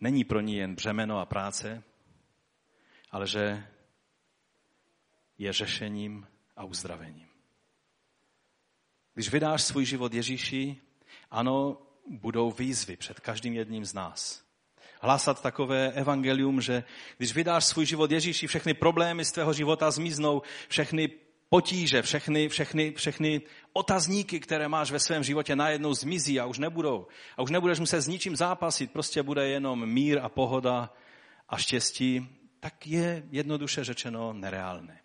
není pro ní jen břemeno a práce, ale že je řešením a uzdravením. Když vydáš svůj život Ježíši, ano, budou výzvy před každým jedním z nás. Hlásat takové evangelium, že když vydáš svůj život Ježíši, všechny problémy z tvého života zmiznou, všechny potíže, všechny, všechny, všechny otazníky, které máš ve svém životě, najednou zmizí a už nebudou. A už nebudeš muset s ničím zápasit, prostě bude jenom mír a pohoda a štěstí, tak je jednoduše řečeno nereálné.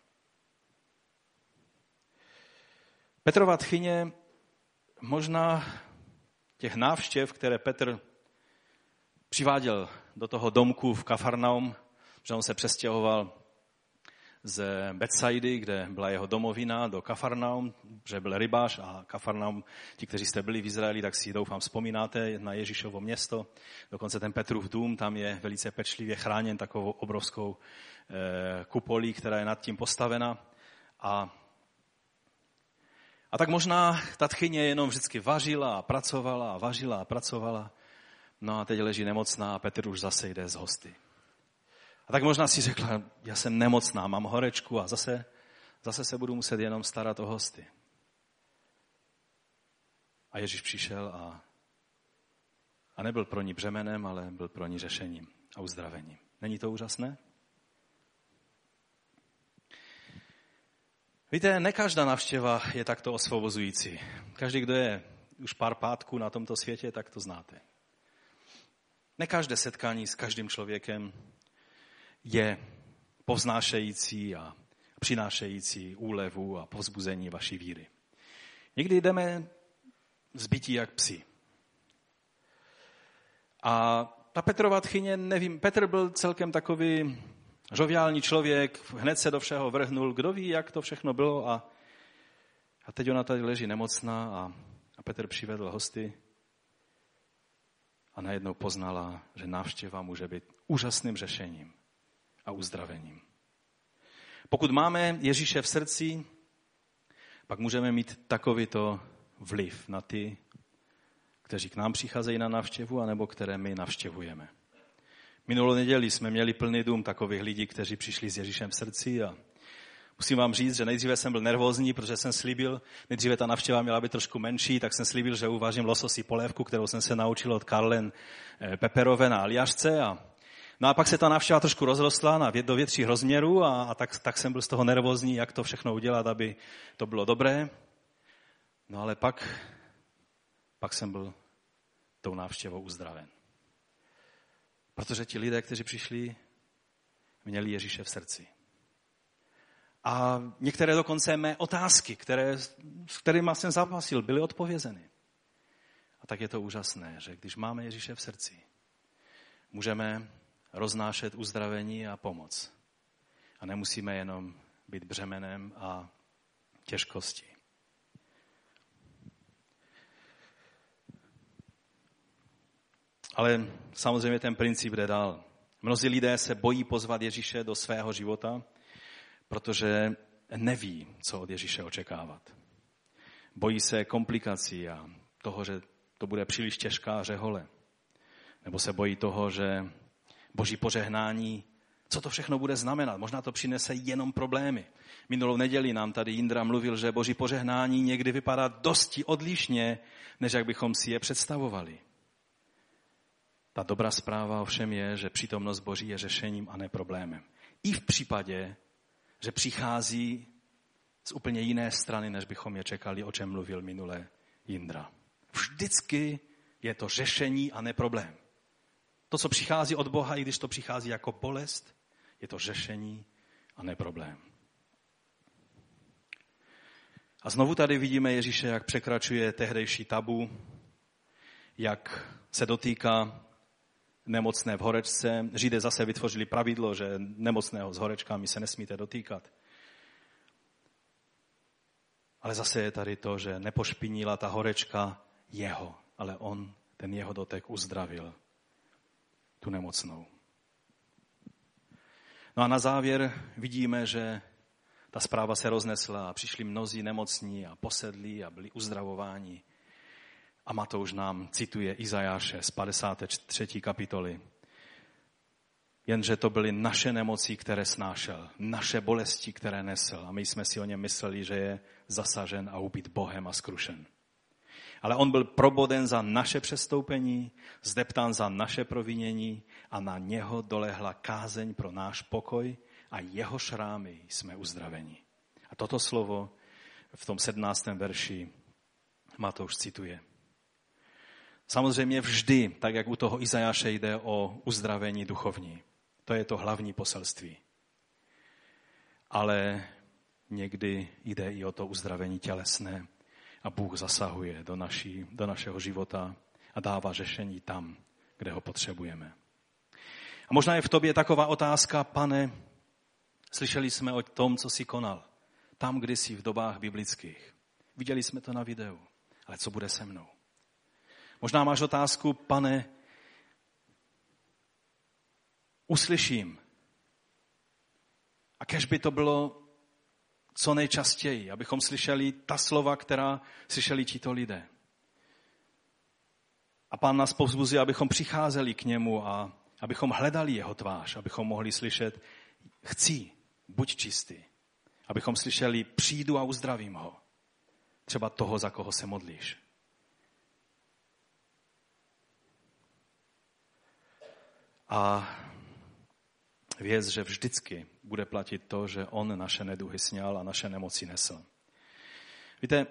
Petrova tchyně možná těch návštěv, které Petr přiváděl do toho domku v Kafarnaum, že on se přestěhoval z Betsaidy, kde byla jeho domovina, do Kafarnaum, že byl rybář a Kafarnaum, ti, kteří jste byli v Izraeli, tak si doufám vzpomínáte na Ježíšovo město. Dokonce ten Petrův dům tam je velice pečlivě chráněn takovou obrovskou eh, kupolí, která je nad tím postavena. A, a tak možná ta tchyně jenom vždycky vařila a pracovala a vařila a pracovala. No a teď leží nemocná a Petr už zase jde z hosty. A tak možná si řekla, já jsem nemocná, mám horečku a zase, zase se budu muset jenom starat o hosty. A Ježíš přišel a, a nebyl pro ní břemenem, ale byl pro ní řešením a uzdravením. Není to úžasné? Víte, ne každá navštěva je takto osvobozující. Každý, kdo je už pár pátků na tomto světě, tak to znáte. Ne každé setkání s každým člověkem je povznášející a přinášející úlevu a povzbuzení vaší víry. Někdy jdeme zbytí jak psi. A ta Petrova tchyně, nevím, Petr byl celkem takový žoviální člověk, hned se do všeho vrhnul, kdo ví, jak to všechno bylo a, a teď ona tady leží nemocná a, a Petr přivedl hosty a najednou poznala, že návštěva může být úžasným řešením a uzdravením. Pokud máme Ježíše v srdci, pak můžeme mít takovýto vliv na ty, kteří k nám přicházejí na návštěvu, anebo které my navštěvujeme. Minulou neděli jsme měli plný dům takových lidí, kteří přišli s Ježíšem v srdci a Musím vám říct, že nejdříve jsem byl nervózní, protože jsem slíbil, nejdříve ta navštěva měla být trošku menší, tak jsem slíbil, že uvažím lososí polévku, kterou jsem se naučil od Karlen eh, Peperové na Aljašce. A, no a pak se ta návštěva trošku rozrostla na do větších rozměrů a, a tak, tak jsem byl z toho nervózní, jak to všechno udělat, aby to bylo dobré. No ale pak, pak jsem byl tou návštěvou uzdraven. Protože ti lidé, kteří přišli, měli Ježíše v srdci. A některé dokonce mé otázky, které, s kterými jsem zápasil, byly odpovězeny. A tak je to úžasné, že když máme Ježíše v srdci, můžeme roznášet uzdravení a pomoc. A nemusíme jenom být břemenem a těžkosti. Ale samozřejmě ten princip jde dál. Mnozí lidé se bojí pozvat Ježíše do svého života, protože neví, co od Ježíše očekávat. Bojí se komplikací a toho, že to bude příliš těžká řehole. Nebo se bojí toho, že boží požehnání, co to všechno bude znamenat. Možná to přinese jenom problémy. Minulou neděli nám tady Indra mluvil, že boží požehnání někdy vypadá dosti odlišně, než jak bychom si je představovali. Ta dobrá zpráva ovšem je, že přítomnost Boží je řešením a ne problémem. I v případě, že přichází z úplně jiné strany, než bychom je čekali, o čem mluvil minule Jindra. Vždycky je to řešení a ne problém. To, co přichází od Boha, i když to přichází jako bolest, je to řešení a ne problém. A znovu tady vidíme Ježíše, jak překračuje tehdejší tabu, jak se dotýká nemocné v horečce. Židé zase vytvořili pravidlo, že nemocného s horečkami se nesmíte dotýkat. Ale zase je tady to, že nepošpinila ta horečka jeho, ale on ten jeho dotek uzdravil tu nemocnou. No a na závěr vidíme, že ta zpráva se roznesla a přišli mnozí nemocní a posedlí a byli uzdravováni. A Matouš nám cituje Izajáše z 53. kapitoly. Jenže to byly naše nemoci, které snášel, naše bolesti, které nesl. A my jsme si o něm mysleli, že je zasažen a ubit Bohem a skrušen. Ale on byl proboden za naše přestoupení, zdeptán za naše provinění a na něho dolehla kázeň pro náš pokoj a jeho šrámy jsme uzdraveni. A A toto slovo v tom 17. verši Matouš cituje. Samozřejmě vždy, tak jak u toho Izajáše jde o uzdravení duchovní. To je to hlavní poselství. Ale někdy jde i o to uzdravení tělesné a Bůh zasahuje do, naší, do našeho života a dává řešení tam, kde ho potřebujeme. A možná je v tobě taková otázka, pane, slyšeli jsme o tom, co jsi konal. Tam, kdysi v dobách biblických. Viděli jsme to na videu. Ale co bude se mnou? Možná máš otázku, pane, uslyším. A kež by to bylo co nejčastěji, abychom slyšeli ta slova, která slyšeli tito lidé. A pán nás povzbuzuje, abychom přicházeli k němu a abychom hledali jeho tvář, abychom mohli slyšet, chci, buď čistý. Abychom slyšeli, přijdu a uzdravím ho. Třeba toho, za koho se modlíš. A věc, že vždycky bude platit to, že on naše neduhy sněl a naše nemoci nesl. Víte,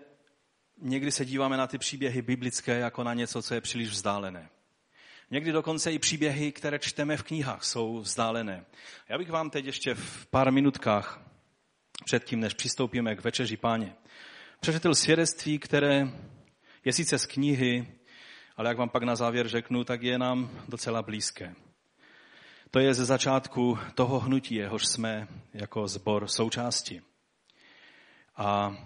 někdy se díváme na ty příběhy biblické jako na něco, co je příliš vzdálené. Někdy dokonce i příběhy, které čteme v knihách, jsou vzdálené. Já bych vám teď ještě v pár minutkách, předtím, než přistoupíme k večeři páně, přečetl svědectví, které je sice z knihy, ale jak vám pak na závěr řeknu, tak je nám docela blízké. To je ze začátku toho hnutí, jehož jsme jako zbor součástí. A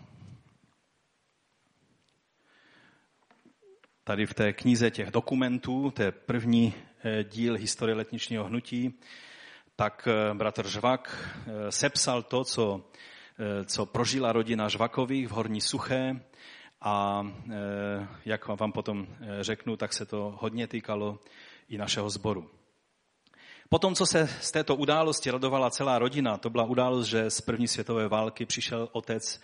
tady v té knize těch dokumentů, to je první eh, díl historie letničního hnutí, tak eh, bratr Žvak eh, sepsal to, co, co prožila rodina Žvakových v Horní Suché a jak vám potom řeknu, tak se to hodně týkalo i našeho sboru. Potom, co se z této události radovala celá rodina, to byla událost, že z první světové války přišel otec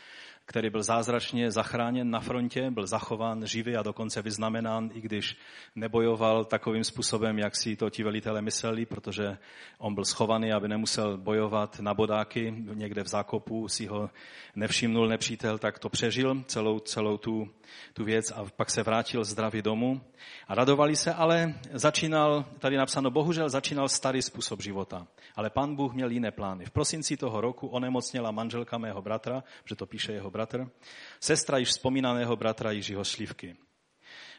který byl zázračně zachráněn na frontě, byl zachován živý a dokonce vyznamenán, i když nebojoval takovým způsobem, jak si to ti velitelé mysleli, protože on byl schovaný, aby nemusel bojovat na bodáky, někde v zákopu si ho nevšimnul nepřítel, tak to přežil celou, celou tu, tu věc a pak se vrátil zdravý domů. A radovali se, ale začínal, tady napsáno, bohužel začínal starý způsob života. Ale pan Bůh měl jiné plány. V prosinci toho roku onemocněla manželka mého bratra, že to píše jeho bratr, sestra již vzpomínaného bratra Jiřího Šlivky.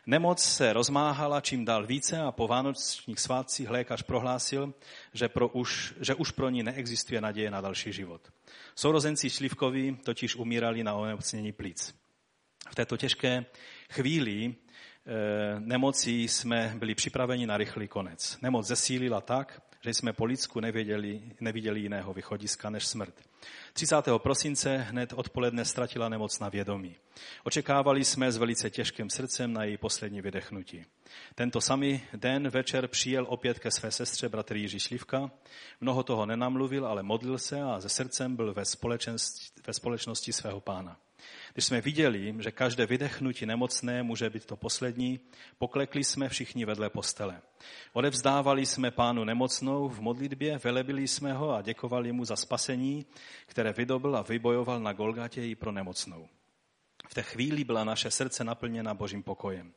Nemoc se rozmáhala čím dál více a po vánočních svátcích lékař prohlásil, že, pro už, že už pro ní neexistuje naděje na další život. Sourozenci Šlivkovi totiž umírali na onemocnění plíc. V této těžké chvíli e, nemocí jsme byli připraveni na rychlý konec. Nemoc zesílila tak, že jsme po lidsku nevěděli, neviděli jiného vychodiska než smrt. 30. prosince hned odpoledne ztratila nemoc na vědomí. Očekávali jsme s velice těžkým srdcem na její poslední vydechnutí. Tento samý den večer přijel opět ke své sestře bratr Jiří Šlivka. Mnoho toho nenamluvil, ale modlil se a ze srdcem byl ve, ve společnosti svého pána. Když jsme viděli, že každé vydechnutí nemocné může být to poslední, poklekli jsme všichni vedle postele. Odevzdávali jsme pánu nemocnou v modlitbě, velebili jsme ho a děkovali mu za spasení, které vydobil a vybojoval na Golgatě i pro nemocnou. V té chvíli byla naše srdce naplněna božím pokojem.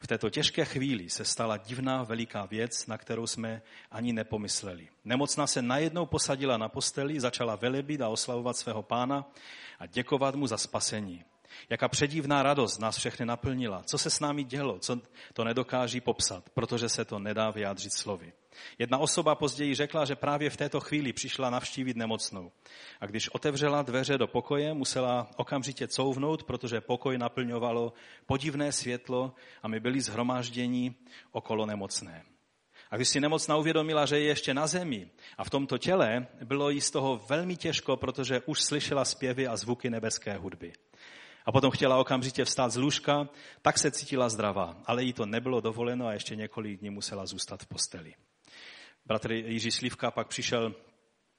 V této těžké chvíli se stala divná veliká věc, na kterou jsme ani nepomysleli. Nemocná se najednou posadila na posteli, začala velebit a oslavovat svého pána a děkovat mu za spasení. Jaká předivná radost nás všechny naplnila. Co se s námi dělo, co to nedokáží popsat, protože se to nedá vyjádřit slovy. Jedna osoba později řekla, že právě v této chvíli přišla navštívit nemocnou. A když otevřela dveře do pokoje, musela okamžitě couvnout, protože pokoj naplňovalo podivné světlo a my byli zhromážděni okolo nemocné. A když si nemocná uvědomila, že je ještě na zemi a v tomto těle, bylo jí z toho velmi těžko, protože už slyšela zpěvy a zvuky nebeské hudby. A potom chtěla okamžitě vstát z lůžka, tak se cítila zdravá, ale jí to nebylo dovoleno a ještě několik dní musela zůstat v posteli. Bratr Jiří Slivka pak přišel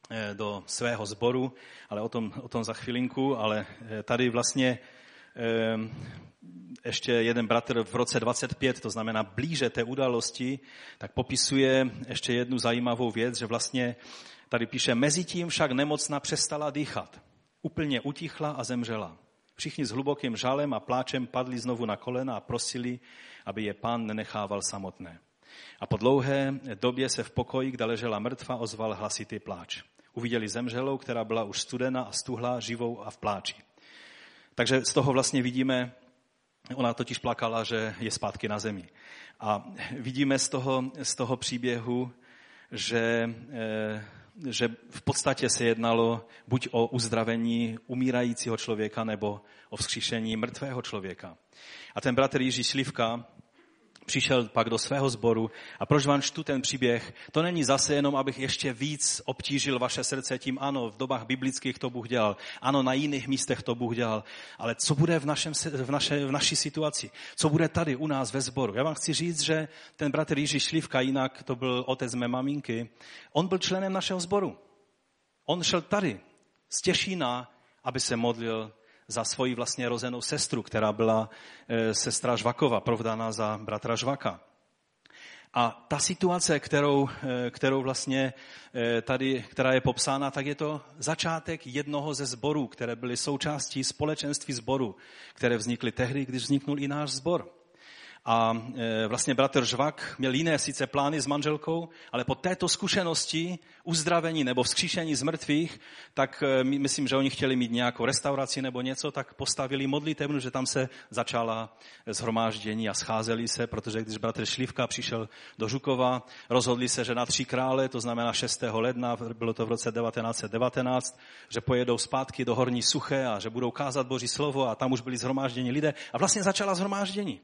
eh, do svého sboru, ale o tom, o tom za chvilinku, ale eh, tady vlastně eh, ještě jeden bratr v roce 25, to znamená blíže té události, tak popisuje ještě jednu zajímavou věc, že vlastně tady píše, mezi tím však nemocna přestala dýchat. Úplně utichla a zemřela. Všichni s hlubokým žalem a pláčem padli znovu na kolena a prosili, aby je pán nenechával samotné. A po dlouhé době se v pokoji, kde ležela mrtva, ozval hlasitý pláč. Uviděli zemřelou, která byla už studena a stuhlá, živou a v pláči. Takže z toho vlastně vidíme, ona totiž plakala, že je zpátky na zemi. A vidíme z toho, z toho příběhu, že, eh, že v podstatě se jednalo buď o uzdravení umírajícího člověka nebo o vzkříšení mrtvého člověka. A ten bratr Jiří Slivka přišel pak do svého sboru. A proč vám čtu ten příběh? To není zase jenom, abych ještě víc obtížil vaše srdce tím, ano, v dobách biblických to Bůh dělal, ano, na jiných místech to Bůh dělal, ale co bude v, našem, v, naše, v naší situaci? Co bude tady u nás ve sboru? Já vám chci říct, že ten bratr Jiří Šlivka, jinak to byl otec mé maminky, on byl členem našeho sboru. On šel tady z Těšína, aby se modlil za svoji vlastně rozenou sestru, která byla e, sestra Žvakova, provdána za bratra Žvaka. A ta situace, kterou, e, kterou vlastně e, tady, která je popsána, tak je to začátek jednoho ze zborů, které byly součástí společenství zboru, které vznikly tehdy, když vzniknul i náš zbor. A e, vlastně bratr Žvak měl jiné sice plány s manželkou, ale po této zkušenosti uzdravení nebo vzkříšení z mrtvých, tak e, myslím, že oni chtěli mít nějakou restauraci nebo něco, tak postavili modlitevnu, že tam se začala zhromáždění a scházeli se, protože když bratr Šlivka přišel do Žukova, rozhodli se, že na tři krále, to znamená 6. ledna, bylo to v roce 1919, že pojedou zpátky do Horní Suché a že budou kázat Boží slovo a tam už byli zhromážděni lidé a vlastně začala zhromáždění.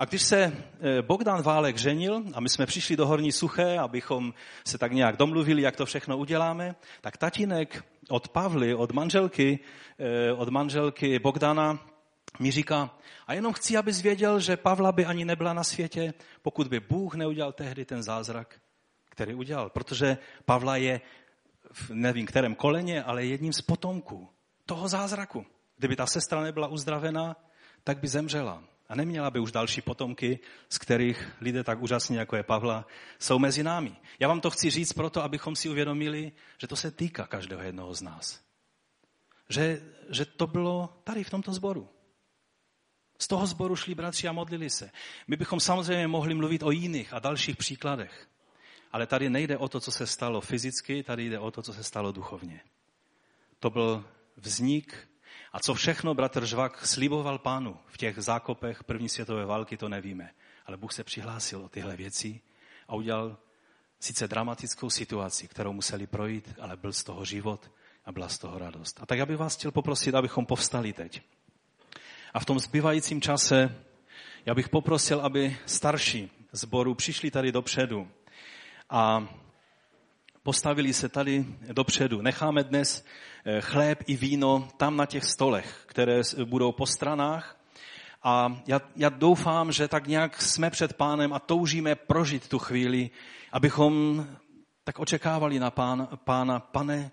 A když se eh, Bogdan Válek ženil a my jsme přišli do Horní Suché, abychom se tak nějak domluvili, jak to všechno uděláme, tak tatínek od Pavly, od manželky, eh, od manželky Bogdana mi říká, a jenom chci, abys věděl, že Pavla by ani nebyla na světě, pokud by Bůh neudělal tehdy ten zázrak, který udělal. Protože Pavla je v nevím kterém koleně, ale jedním z potomků toho zázraku. Kdyby ta sestra nebyla uzdravená, tak by zemřela a neměla by už další potomky, z kterých lidé tak úžasní, jako je Pavla, jsou mezi námi. Já vám to chci říct proto, abychom si uvědomili, že to se týká každého jednoho z nás. Že, že to bylo tady v tomto sboru. Z toho sboru šli bratři a modlili se. My bychom samozřejmě mohli mluvit o jiných a dalších příkladech. Ale tady nejde o to, co se stalo fyzicky, tady jde o to, co se stalo duchovně. To byl vznik a co všechno bratr Žvak sliboval pánu v těch zákopech první světové války, to nevíme. Ale Bůh se přihlásil o tyhle věci a udělal sice dramatickou situaci, kterou museli projít, ale byl z toho život a byla z toho radost. A tak já bych vás chtěl poprosit, abychom povstali teď. A v tom zbývajícím čase já bych poprosil, aby starší zboru přišli tady dopředu a postavili se tady dopředu. Necháme dnes eh, chléb i víno tam na těch stolech, které budou po stranách. A já, já doufám, že tak nějak jsme před pánem a toužíme prožít tu chvíli, abychom tak očekávali na pán, pána, pane,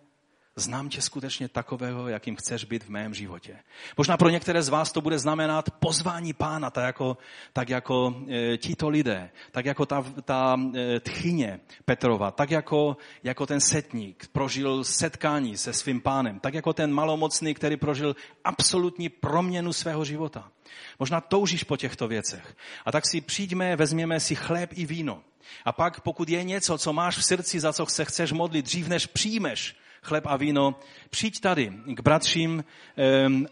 znám tě skutečně takového, jakým chceš být v mém životě. Možná pro některé z vás to bude znamenat pozvání pána, tak jako, tak jako e, tito lidé, tak jako ta, ta e, tchyně Petrova, tak jako, jako ten setník prožil setkání se svým pánem, tak jako ten malomocný, který prožil absolutní proměnu svého života. Možná toužíš po těchto věcech. A tak si přijďme, vezměme si chléb i víno. A pak, pokud je něco, co máš v srdci, za co se chceš modlit, dřív než přijmeš chleb a víno, přijď tady k bratřím,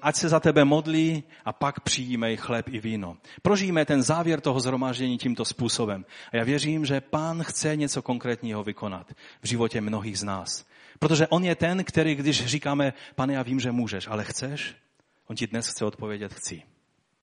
ať se za tebe modlí a pak přijímej chleb i víno. Prožijeme ten závěr toho zhromáždění tímto způsobem. A já věřím, že pán chce něco konkrétního vykonat v životě mnohých z nás. Protože on je ten, který, když říkáme, pane, já vím, že můžeš, ale chceš? On ti dnes chce odpovědět, chci.